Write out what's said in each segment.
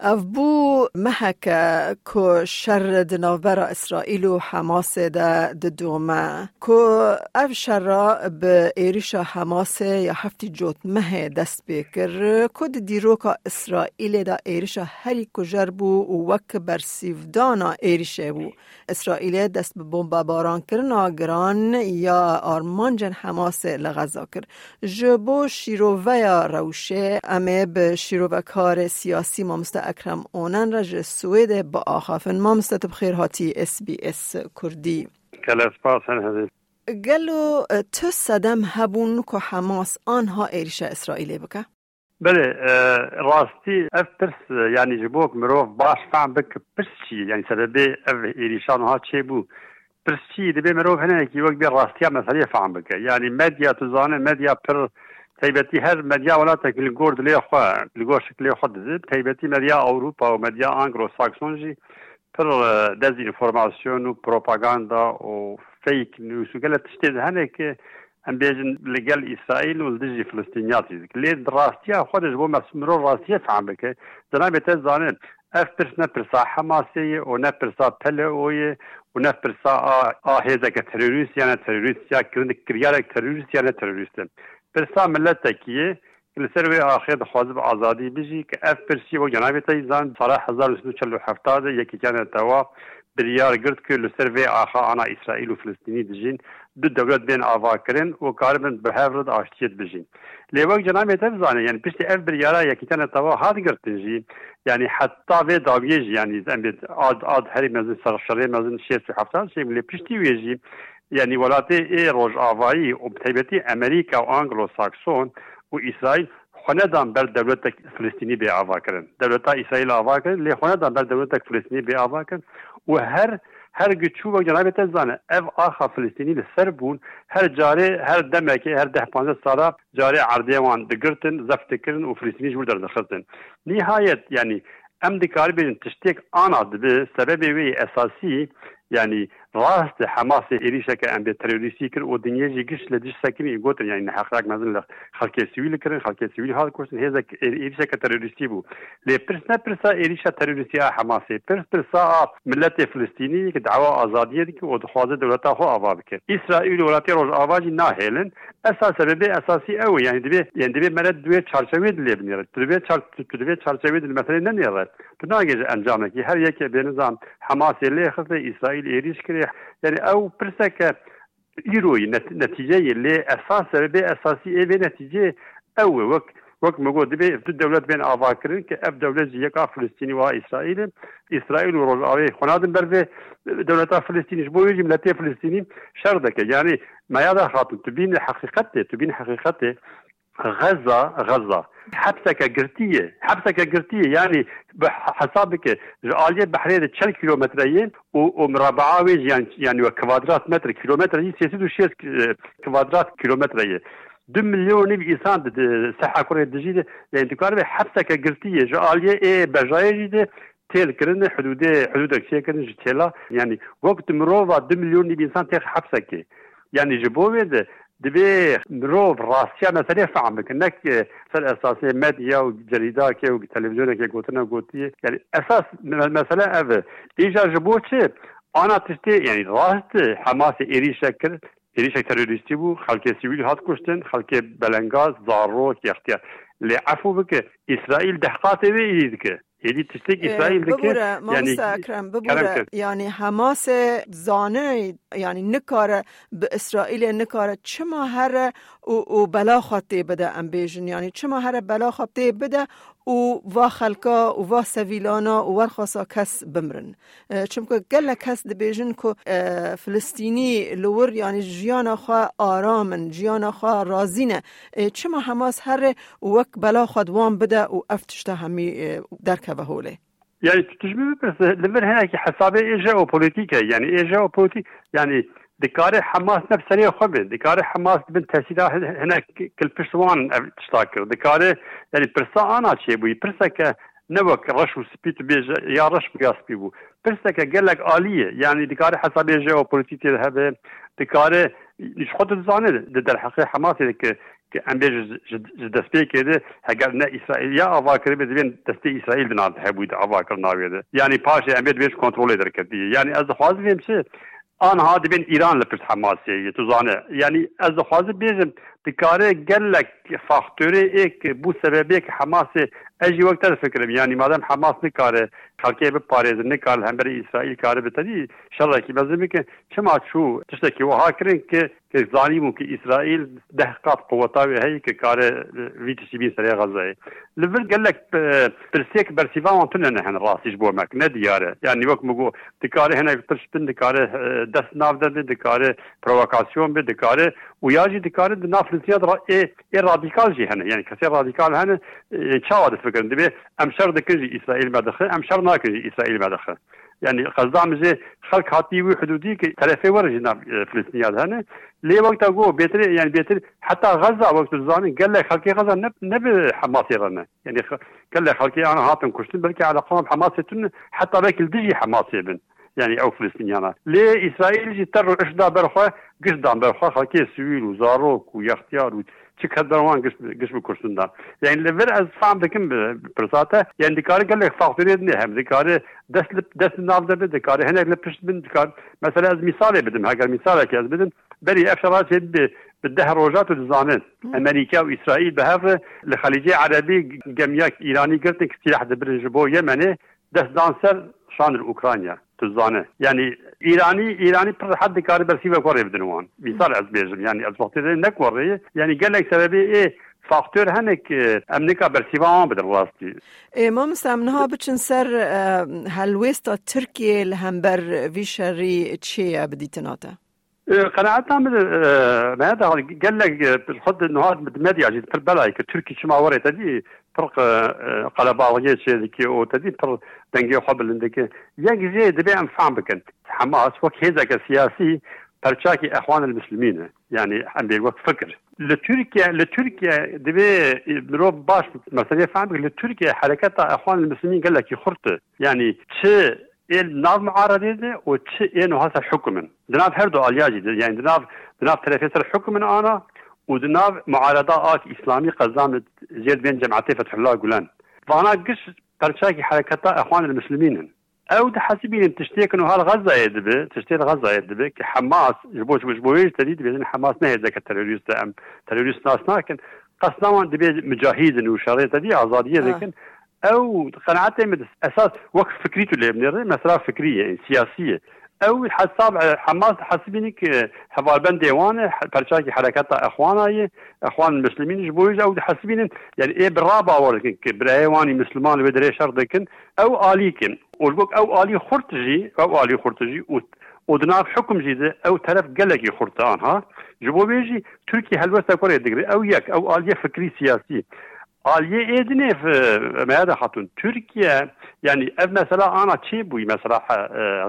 اف بو محک کو شر دناور اسرائیل و حماس ده دومه کو اف شر به ایریش حماس یا هفتی جوت مه دست بکر کد دیروکا اسرائیل ده ایریش هری کجر بو و وک بر سیفدانا ایریشه بو. اسرائیل دست به بمب باران کرنا گران یا آرمانجن حماس لغزا کر جبو شیروه روشه امه به شیروه کار سیاسی مامست اکرم اونن رج سوید با آخافن ما مستت بخیر هاتی اس بی اس کردی. کل اسپاس هن گلو تو صدم هبون که حماس آنها ایریش اسرائیلی بکه؟ بله راستی اف پرس یعنی جبوک مروف باش فهم بک پرس چی؟ یعنی سبب اف ایریشان ها چه بو؟ پرس چی؟ دبی مروف هنه کی وقت بی راستی هم مسئله فهم بکه. یعنی مدیا تو زانه مدیا پر تایبەتی هەر مدیا وڵاتێک گرد لێ خوا لەگۆ شکلێ خۆ دزت تایبەتی مدیا ئەوروپا و مدیا ئانگرۆ ساکسۆنژی پر دەزینفۆرماسیۆن و پرۆپاگاندا و فیک نووسگە لە تشتێ هەنێک ئەم بێژن لەگەل ئیسرائیل و دژی فلستینیاتی لێ ڕاستیا خۆدەش بۆ مەسمرۆ ڕاستیە فام بکە دەنابێتە زانن ئەف پرس نەپرسا حەماسەیە و نەپرسا پەلە ئۆیە و نەپرسا ئاهێزەکە تەروریست یانە تەروریست یا کردن کریارێک تەروریست یانە تەروریستن پرسا ملت تکیه li ser wê axê dixwaze bi azadî bijî ki ev pirsî û genavê te zan sala hezar li çel hefta de yekîkane tewa biryar girt ki li ser vê axa ana İsraîl û Filistînî dijîn du devlet bên ava kirin û karibin bi hev de aştiyet bijîn. Lêwek cenabê te zane yani piştî ev biryara yekîkane tewa hat girtin jî yani heta vê daviyê jî yani em ad ad herî mezin serşerê mezin şêr hefta şey lê piştî wê jî یعنی وڵاتی ئێ ڕۆژاوایی و بتیبەتی ئەمریکا و ئانگلۆ ساکسۆن و ئیسرائیل خۆنەدان بەر دەولەتە فلستینی بێ ئاواکردن دەولەتا ئیسرائیل ئاواکردن لێ خۆنەدان بەر دەولەتە فلستینی بێ ئاواکردن و هەر هەر گچووە جنابێتە زانە ئەف ئاخا فلستینی لە سەر بوون هەر جارێ هەر دەمێکی هەر ده پ سالا جارێ عردێوان دەگرتن زەفتکردن و فلستینی ژور دەردەخستن نهایەت ینی ئەم دکاربێن تشتێک ئانا دبێ سەبەبێ وێ ئەساسی ینی سبب وی اساسی يعني راست حماس إيريشا كأن بتروريسي كر ودنيا جي قش لديش ساكني يقول يعني حقراك مثلا خلق سويل كرن خلق سويل هذا كورس هذا إيريشا كتروريسي بو لي برسنا برسا إيريشا تروريسي حماس برس برسا ملت فلسطيني كدعوة آزادية دي ودخوازة دولتا هو آبابك إسرائيل ولاتي روج آباجي ناهلن اساس سبب اساسي او يعني دبي يعني دبي مرد دوی چارچوی دلی بنیرد دبی چار دبی چارچوی دل مثلا نمیرد بناگه انجام کی هر یک به نظام حماس لی خص اسرائیل ایریش کری يعني أو برسك يروي نتيجه اللي أساس سبب اساسي إيه نتيجه أو وك وك موجود في الدولة بين أفاكرين كأف دولة زيكا فلسطيني وإسرائيل إسرائيل ورجعوا خنادم برفي دولة فلسطيني شبو يجي ملتي فلسطيني شردك يعني ما يدا خاطر تبين حقيقته تبين حقيقته غزة غزة. حبسك قرتية حبسك قرتية يعني بحسابك عالية بحرية 10 كيلومترين ومربعة يعني يعني كوادرات متر كيلومتر هي سياسة وشيس كوادرات كيلومتر 2 مليون انسان ساحة كوريا دجيدة يعني تقارب حبسك قرتية جو عالية إيه بجاية جيدة تيل كرن حدود حدود كشي كرن جتيلا يعني وقت مروفا 2 مليون انسان تيخ حبسك يعني جبوه دبي مرۆڤ ڕاستیا مەسەرێ فعام بکن نەک سەر ئەساسی مدیا و جەریداکێ و تەلەڤزیۆنێکێ گوتنە گوتی یعنی ئەساس مەسەلە ئەڤ ئیجا ji بۆ چێ ئانا تشتێ یعنی ڕاست حماسی عێریشە کرد عێریشە تەروریستی بوو خەڵکێ سیویل هات کوشتن خەڵکێ بەلەنگاز زارۆک یختیا لێ عفو بکە ئیسرائیل دەحقاتێ وێ دکە یعنی ئیسرائیل ببوره یعنی اکرم ببوره. یعنی حماس زانه یعنی نکاره به اسرائیل نکاره چما هر و بلا خاطی بده ام بیجن یعنی چما هر بلا خاطی بده و و خلکا و و سویلانا و ورخواسا کس بمرن. چونکه گله کس دبیجن که فلسطینی لور یعنی جیانا خواه آرامن جیانا خواه رازینه چما حماس هر وک بلا خود وان بده و افتشته همی درکه و هوله يعني تشبه بس لمن هناك حسابي إيجا وبوليتيكا يعني إيجا وبوليتيك يعني دكاري حماس نفسه خبر دكاري حماس بن تسيدا هناك كل بشوان تشتاكر دكاري يعني برسا انا شي بوي برسا ك نوك رش وسبيت بيج يا رش بيا سبيبو برسا ك قال لك آلية يعني دكاري حسابي جيو بوليتيكي هذا دكاري نش خود زانه در حقیقت حماس که که ام بیج دست پی کرده هگر نه اسرائیل یا آوا کرده بدبین دست اسرائیل بناد هبود آوا کرنا یعنی پاش ام بیج کنترل در کردی یعنی از خوازم چه آنها دبین ایران لپرس حماسیه تو زانه یعنی از خوازم بیجم دکاره گلک فاکتوری ایک بو سببی که حماس اجی وقت فکرم یعنی مادام حماس نکاره خلقی به پاریز نکار هم برای اسرائیل کاره بتدی شرع کی بزمی که چما شو تشتکی وها کرن که که ظالمو که اسرائیل ده قات قوتاوی هی که کاره ویت سیبین سری غزه لبر گلک برسیک برسیفا وانتون نه هن راسیش بو مک نه دیاره یعنی وقت مگو دکاره هنه ترشتن دکاره دست ناف ده دکاره پرووکاسیون به دکاره و یاجی دکاره ناف زیاد را ای ای رادیکال جی هنه. یعنی کسی رادیکال هنه چاواد فکرن دبی ام شر دکجی اسرائیل مدخل ام شر إسرائيل مدخل يعني قصدا مزي خلق هاتي وحدودي تلفي ورجي ناف فلسطينيات هنا لي وقت أقول بيتري يعني بيتري حتى غزة وقت الزاني قال لك خلقي غزة نب نب حماسي رنا يعني قال لك خلقي أنا هاتم كشتن بلكي على قوم حماسي حتى بك الدجي حماسي بن. يعني أو فلسطينيانا لي إسرائيل جي تر اشدا برخوا قشدان برخوا خلقي سويل وزاروك ويختيار و چی کدروان گش گش بکشتن دا یعنی لور از فهم دکم پرساته یعنی دکاره گل فاکتوری نه هم. دکاره دست دست ناف ده دکاره هنه لپشت بن. دکار مثلا از مثال بدم اگر مثال که از بدم بری افشارات به بده روجات الزانن أمريكا واسرائيل بهذا الخليجيه عربي جميع إيراني قلت لك سلاح دبرج بو يمني. دس دانسر شان الأوكرانيا. تزانه. يعني ايراني ايراني پر حد كاري برسي وكوري بدنوان مثال از بيجم يعني از وقت نكوري يعني قال لك سببي إيه فاکتور هنك امریکا برسیوان بدر راستي ما مستمنها بچن سر هلويستا تركيا لهمبر في شري تشيا بديتناتا قناعتنا من هذا قال لك انه هذا مديا جد في البلاي كتركي شما وريت هذه فرق قلباوية شيء كي أو تدي فرق دنجي حبل عندك يك زي دبي أم فهم بكن حماس وك هذا كسياسي. برشاكي إخوان المسلمين. يعني عم بيقول فكر. لتركيا لتركيا دبي مروب باش مثلا فهم لتركيا حركات إخوان المسلمين قال لك يخرط. يعني تش el nav muaradede o çi en hasa hükümün. Dinav her do alyaji yani dinav dinav telefesir hükümün ana و دناv معارضة آك إسلامي قزام زيد بين جماعتي فتح الله جولان فأنا قش برشاكي حركتا إخوان المسلمين. أو ده حاسبين تشتيك انه هال غزة يدبي؟ تشتيك غزة يدبي. حماس جبوش مش بويش تديد بيزن حماس نه ذاك التروريست أم تروريست ناس لكن قصدا دبي مجاهد وشريط دي آزادية لكن أو قناعتي من أساس وقف فكريته اللي بنري مسألة فكرية سياسية. او حساب حماس حسبينك حوال بند ديوانه برشاكي حركات اخوانا اخوان المسلمين جبويج او حسبين يعني ايه برابا وركن برايواني مسلمان بدري شرطكن او اليكن والبوك او الي خرطجي او الي خرطجي ودناف حكم جيده او طرف قلقي خرطان ها؟ جبو بيجي تركي هلوستا كوريا دقري او يك او اليه فكري سياسي Aliye edine مهذا خاتون تركيا يعني اف مثلا أنا تشي بوي مثلا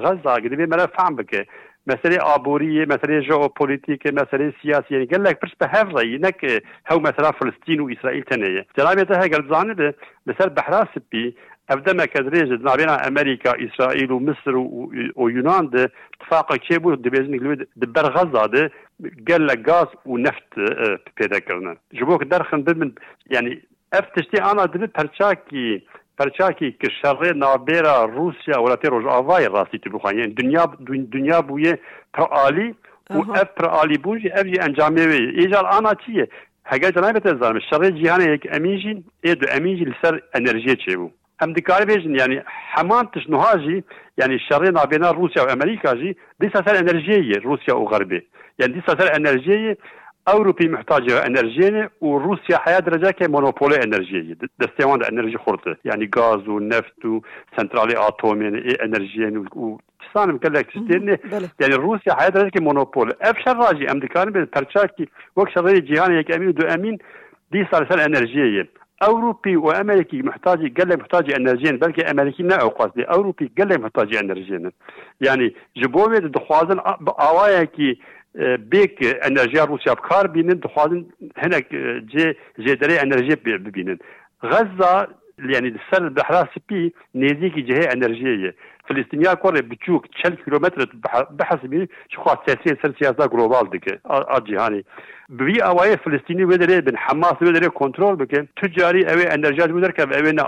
غزه قد بي ملا فهم بك مسألة عبورية مسألة جيوبوليتيك مسألة سياسية يعني قال لك برس بهفرة ينك هو مثلا فلسطين وإسرائيل تنية جلابيتها قال زانب مثل بحراس بي افدا ما كدريج ما بين أمريكا اسرائيل ومصر ويونان ده اتفاق كيبو دبيزن دبر غزه ده قال لك غاز ونفط بيدا كرنا جبوك درخن من يعني اف تشتي انا دبي برشاكي برچاکی که شر نابیرا روسیا ولاتی روز آوای راستی تو بخوان یعنی دنیا دنیا بویه پر عالی و اف پر عالی بوجی اف جی انجامه وی ایجال آنا چیه هگه جنابت ازارم شر جهان یک امیجی ایدو امیجی لسر انرژی چه بو هم دکار بیجن یعنی همان تشنوها جی یعنی شر نابینا روسیا و امریکا جی دیسا سر انرژیه روسیا و غربی يعني دي سر انرژیه أوروبي محتاجه انرجيه وروسيا حياة درجة كي مونوبولي انرجيه دستيوان إنرجي خورته يعني غاز ونفط وسنترالي أتومي انرجيه و تسانم كلك تشتيني يعني روسيا حياة درجة كي مونوبول أفشل راجي. أمريكان بالترشاكي وقت شرعي جيهان يك أمين دو أمين. دي صار سر انرجيه أوروبي وأمريكي محتاج قال محتاج انرجين بلكي أمريكي نا قصدي أوروبي قال محتاج انرجين يعني جبوه دخوازن. اوايا بێک ئەنەرژیا رووسیا بکار بینن دخوازن هەنێک جێ جێدەرەی ئەنەرژێ ببینن غەزا يعني سەر بەحرا سپی نێزیێکی جهەیە ئەنەرژەیە فلسطینیا کور بچوک 40 کیلومتر بحسبی شو خاص سیاسی سر سیاست گلوبال دکه ا جهانی بوی اوای فلسطینی ودره بن حماس ودره کنترل بکن تجاری اوی انرژی ودره که اوی نه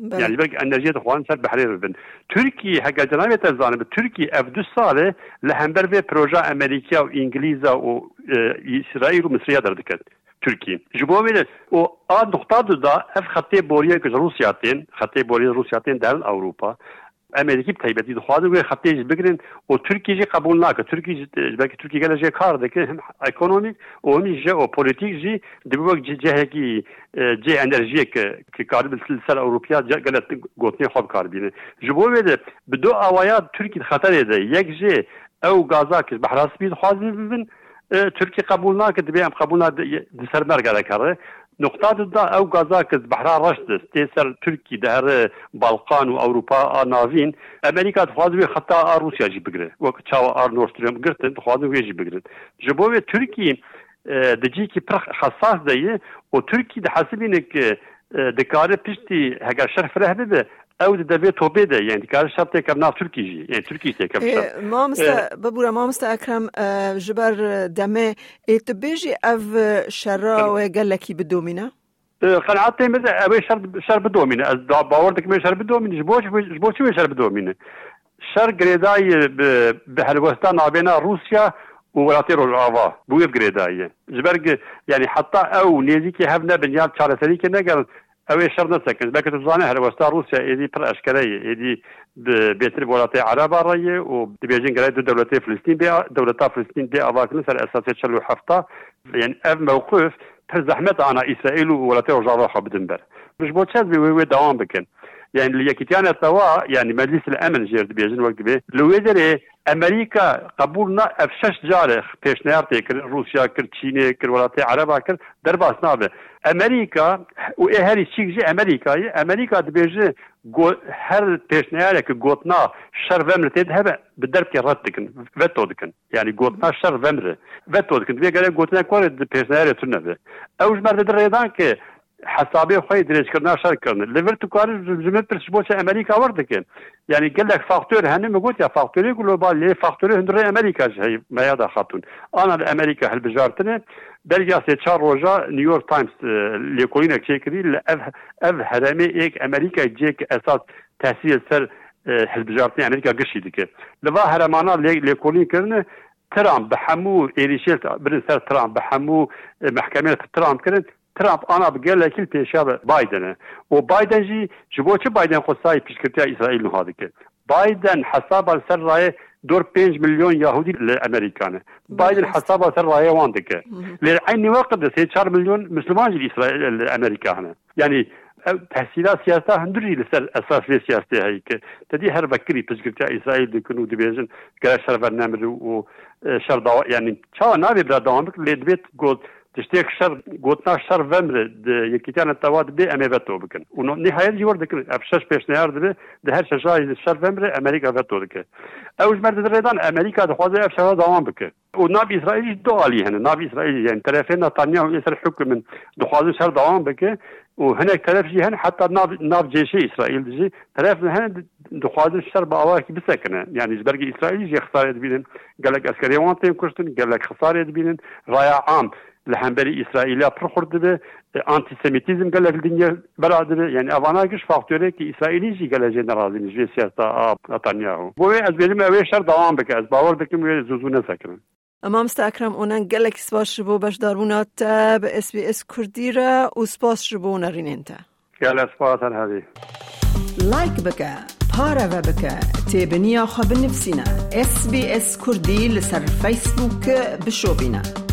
آمن به يعني بلك انرجية اخوان سر بحرير بن تركي هكا جنابية الزانب تركي اف دو سالة لهمبر في بروجا امريكا وانجليزا واسرائيل ومصرية دردكت تركي جبو من و ا نقطة دا اف خطي بوريا كز روسياتين خطي بوريا روسياتين دارن اوروبا امریکی تایبتی دخوازه گوی خطه جی بگیرن و ترکی جی قبول نکه ترکی جی بلکه ترکی گله جی کار دکه هم اکونومیک و هم جی او پولیتیک جی دبوک جی جه کی جی انرژی که که کار بل سلسل اروپیا گله گوتنی خوب کار بینه جبو بده بدو اوایا ترکی خطر ده یک جی او گازا که بحراس بید خوازه ببین ترکی قبول نکه دبی هم قبول نکه دسر مرگره کاره نقطه دا او غزا کز بحرا رشد. ست سر ترکی در بالقان و اروپا ناوین امریکا خوازوی خطا روسیا جی بگره وک چاو ار نورستریم گرتن خوازوی جی بگره جبوه ترکی دجی کی پر حساس دی او ترکی د حسبینه ک د کار پشتي هغه شرف رهبه ئەو دەبێت تۆ بێدە یعنی کار شب تێکم ناو تورکیژی تورکی تێکم مامستا ببوورە مامستا ئەکرم ji ber demê ê tu bêjî ev şerra wê gelekî bidomîne قەنعاتێ مەزە ئەوێ شەر بدۆمینە ئەس دا باوەڕ دەکمێ شەر بدۆمین ji bo چ شەر بدۆمینە شەر گرێدایە بە هەلوەستا نابێنا رووسیا وڵاتی ڕۆژاوا بوێ گرێدایە ji ber yani حتا ئەو نێزیکی هەب نەبن یان چارەسەریکە نەگەل ئەوێ شەر نەسەکەن بەکە توزانە هەروەستا رووسیا ئێدی پڕ ئەشکەرەیە ئێدی بێتر وڵاتی عربا ڕێیە و دەبێژین گەرای دو دەولەتی فلستین بێ دەولەتا فلستین بێ ئاواکردن سەر ئەساسی چل و هەفتا یعنی ئەف مووقف پر زەحمەت ئانا و وڵاتی ڕژاوا خە بدن بەر مش بۆ يعني اللي يكتيانا توا يعني مجلس الأمن جير بيجن وقت بي لو يدري أمريكا قبولنا أفشش جارخ پیش نهار تكر روسيا كر تشيني كر ولاتي عربا كر درباس نابه أمريكا و هري شيك جي أمريكا أمريكا دبيجي هر پیش نهارك گوتنا شر ومر تيد هبه بدرب كي رد دكن فتو دكن يعني گوتنا شر ومر فتو دكن بيجي گوتنا كور پیش نهار تنبه أوج مرد دريدان كي حسابي خوي دريجكرنا شركرنا ليفر تكاري جمت برش بوش أمريكا وردكن يعني قال لك فاكتور هني ما قلت يا فاكتوري جلوبال لي فاكتوري هندري أمريكا جاي ما يدا خاتون. آنا الامريكا هل بجارتنا بلجا سي تشار روجا نيويورك تايمز اللي كولينا تشيكري اف أف هرمي إيك أمريكا جيك أساس تحصيل سر حزب جارتني أمريكا قشي ديك. لفا هرمانا لي كولين كرنا ترامب بحمو ايريشيل برن سر ترامب بحمو محكمة ترامب كرن ترامب انا بقال پیشا بایدنه و بایدن جی جبو چه بایدن خصای پیشکرتیا اسرائیل نها دکه بایدن حساب سر رای دور 5 مليون يهودي للامريكان بايدن حسابها سر رايه وان دكه لعين وقت سي 4 مليون مسلمان جي اسرائيل الامريكا هنا يعني تحصيلات سياسة هندري لسر أساس في سياسة هيك تدي هر بكري تشكيل إسرائيل دكنو دبيجن كلا شر برنامج و شر يعني شو نابي بلا دوامك اللي دبيت قلت تشتێک شەر گوتنا شەر ڤەمرە یەکیتیانە تەوا دەبێ ئەمێ بەتۆ بکەن و نهایەت جوەر دەکرێت ئەف شەش پێشنیار دەبێ دە هەر شەژای شەر ڤەمرە ئەمریکا بەتۆ دەکە ئەوش مەردە ڕێدان ئەمریکا دەخوازە ئەف شەوە داوام بکە ناب ئیسرائیلیش دوالی هەن ناب ئیسرائیلی یان یعنی تەرەفێ نەتانیا و ئێسەر حکم من دخوازە شەر داوام بکە و هەنێک تەرەفی هەن حتا ناب جێشی ئیسرائیل دژی تەرەف هەن دخوازن شەر بە ئاواکی بسەکنە یعنی زبەرگی ئیسرائیلیش یە خسارێت بینن گەلک ئەسکەریوان تێن کوشتن گەلک خسارێت بینن عام. لحنبری اسرائیلیا پر خورده به انتیسمیتیزم گلک دنیا براده به. یعنی اوانا گش فاکتوره که اسرائیلی جی گلک جن راضی نیش به سیاستا نتانیاهو. بوی از بیم اوی شر دوام بکه از باور دکم وی زوزو نسکرن اما مست اکرم اونن گلک سپاس باش دارونات به اس بی اس کردی را و سپاس شبو نرینن تا. گلک سپاس هر هدی لایک بکه پارا و بکه تیبنیا خواب نفسینا. اس بی اس کردی لسر فیسبوک بشو بینا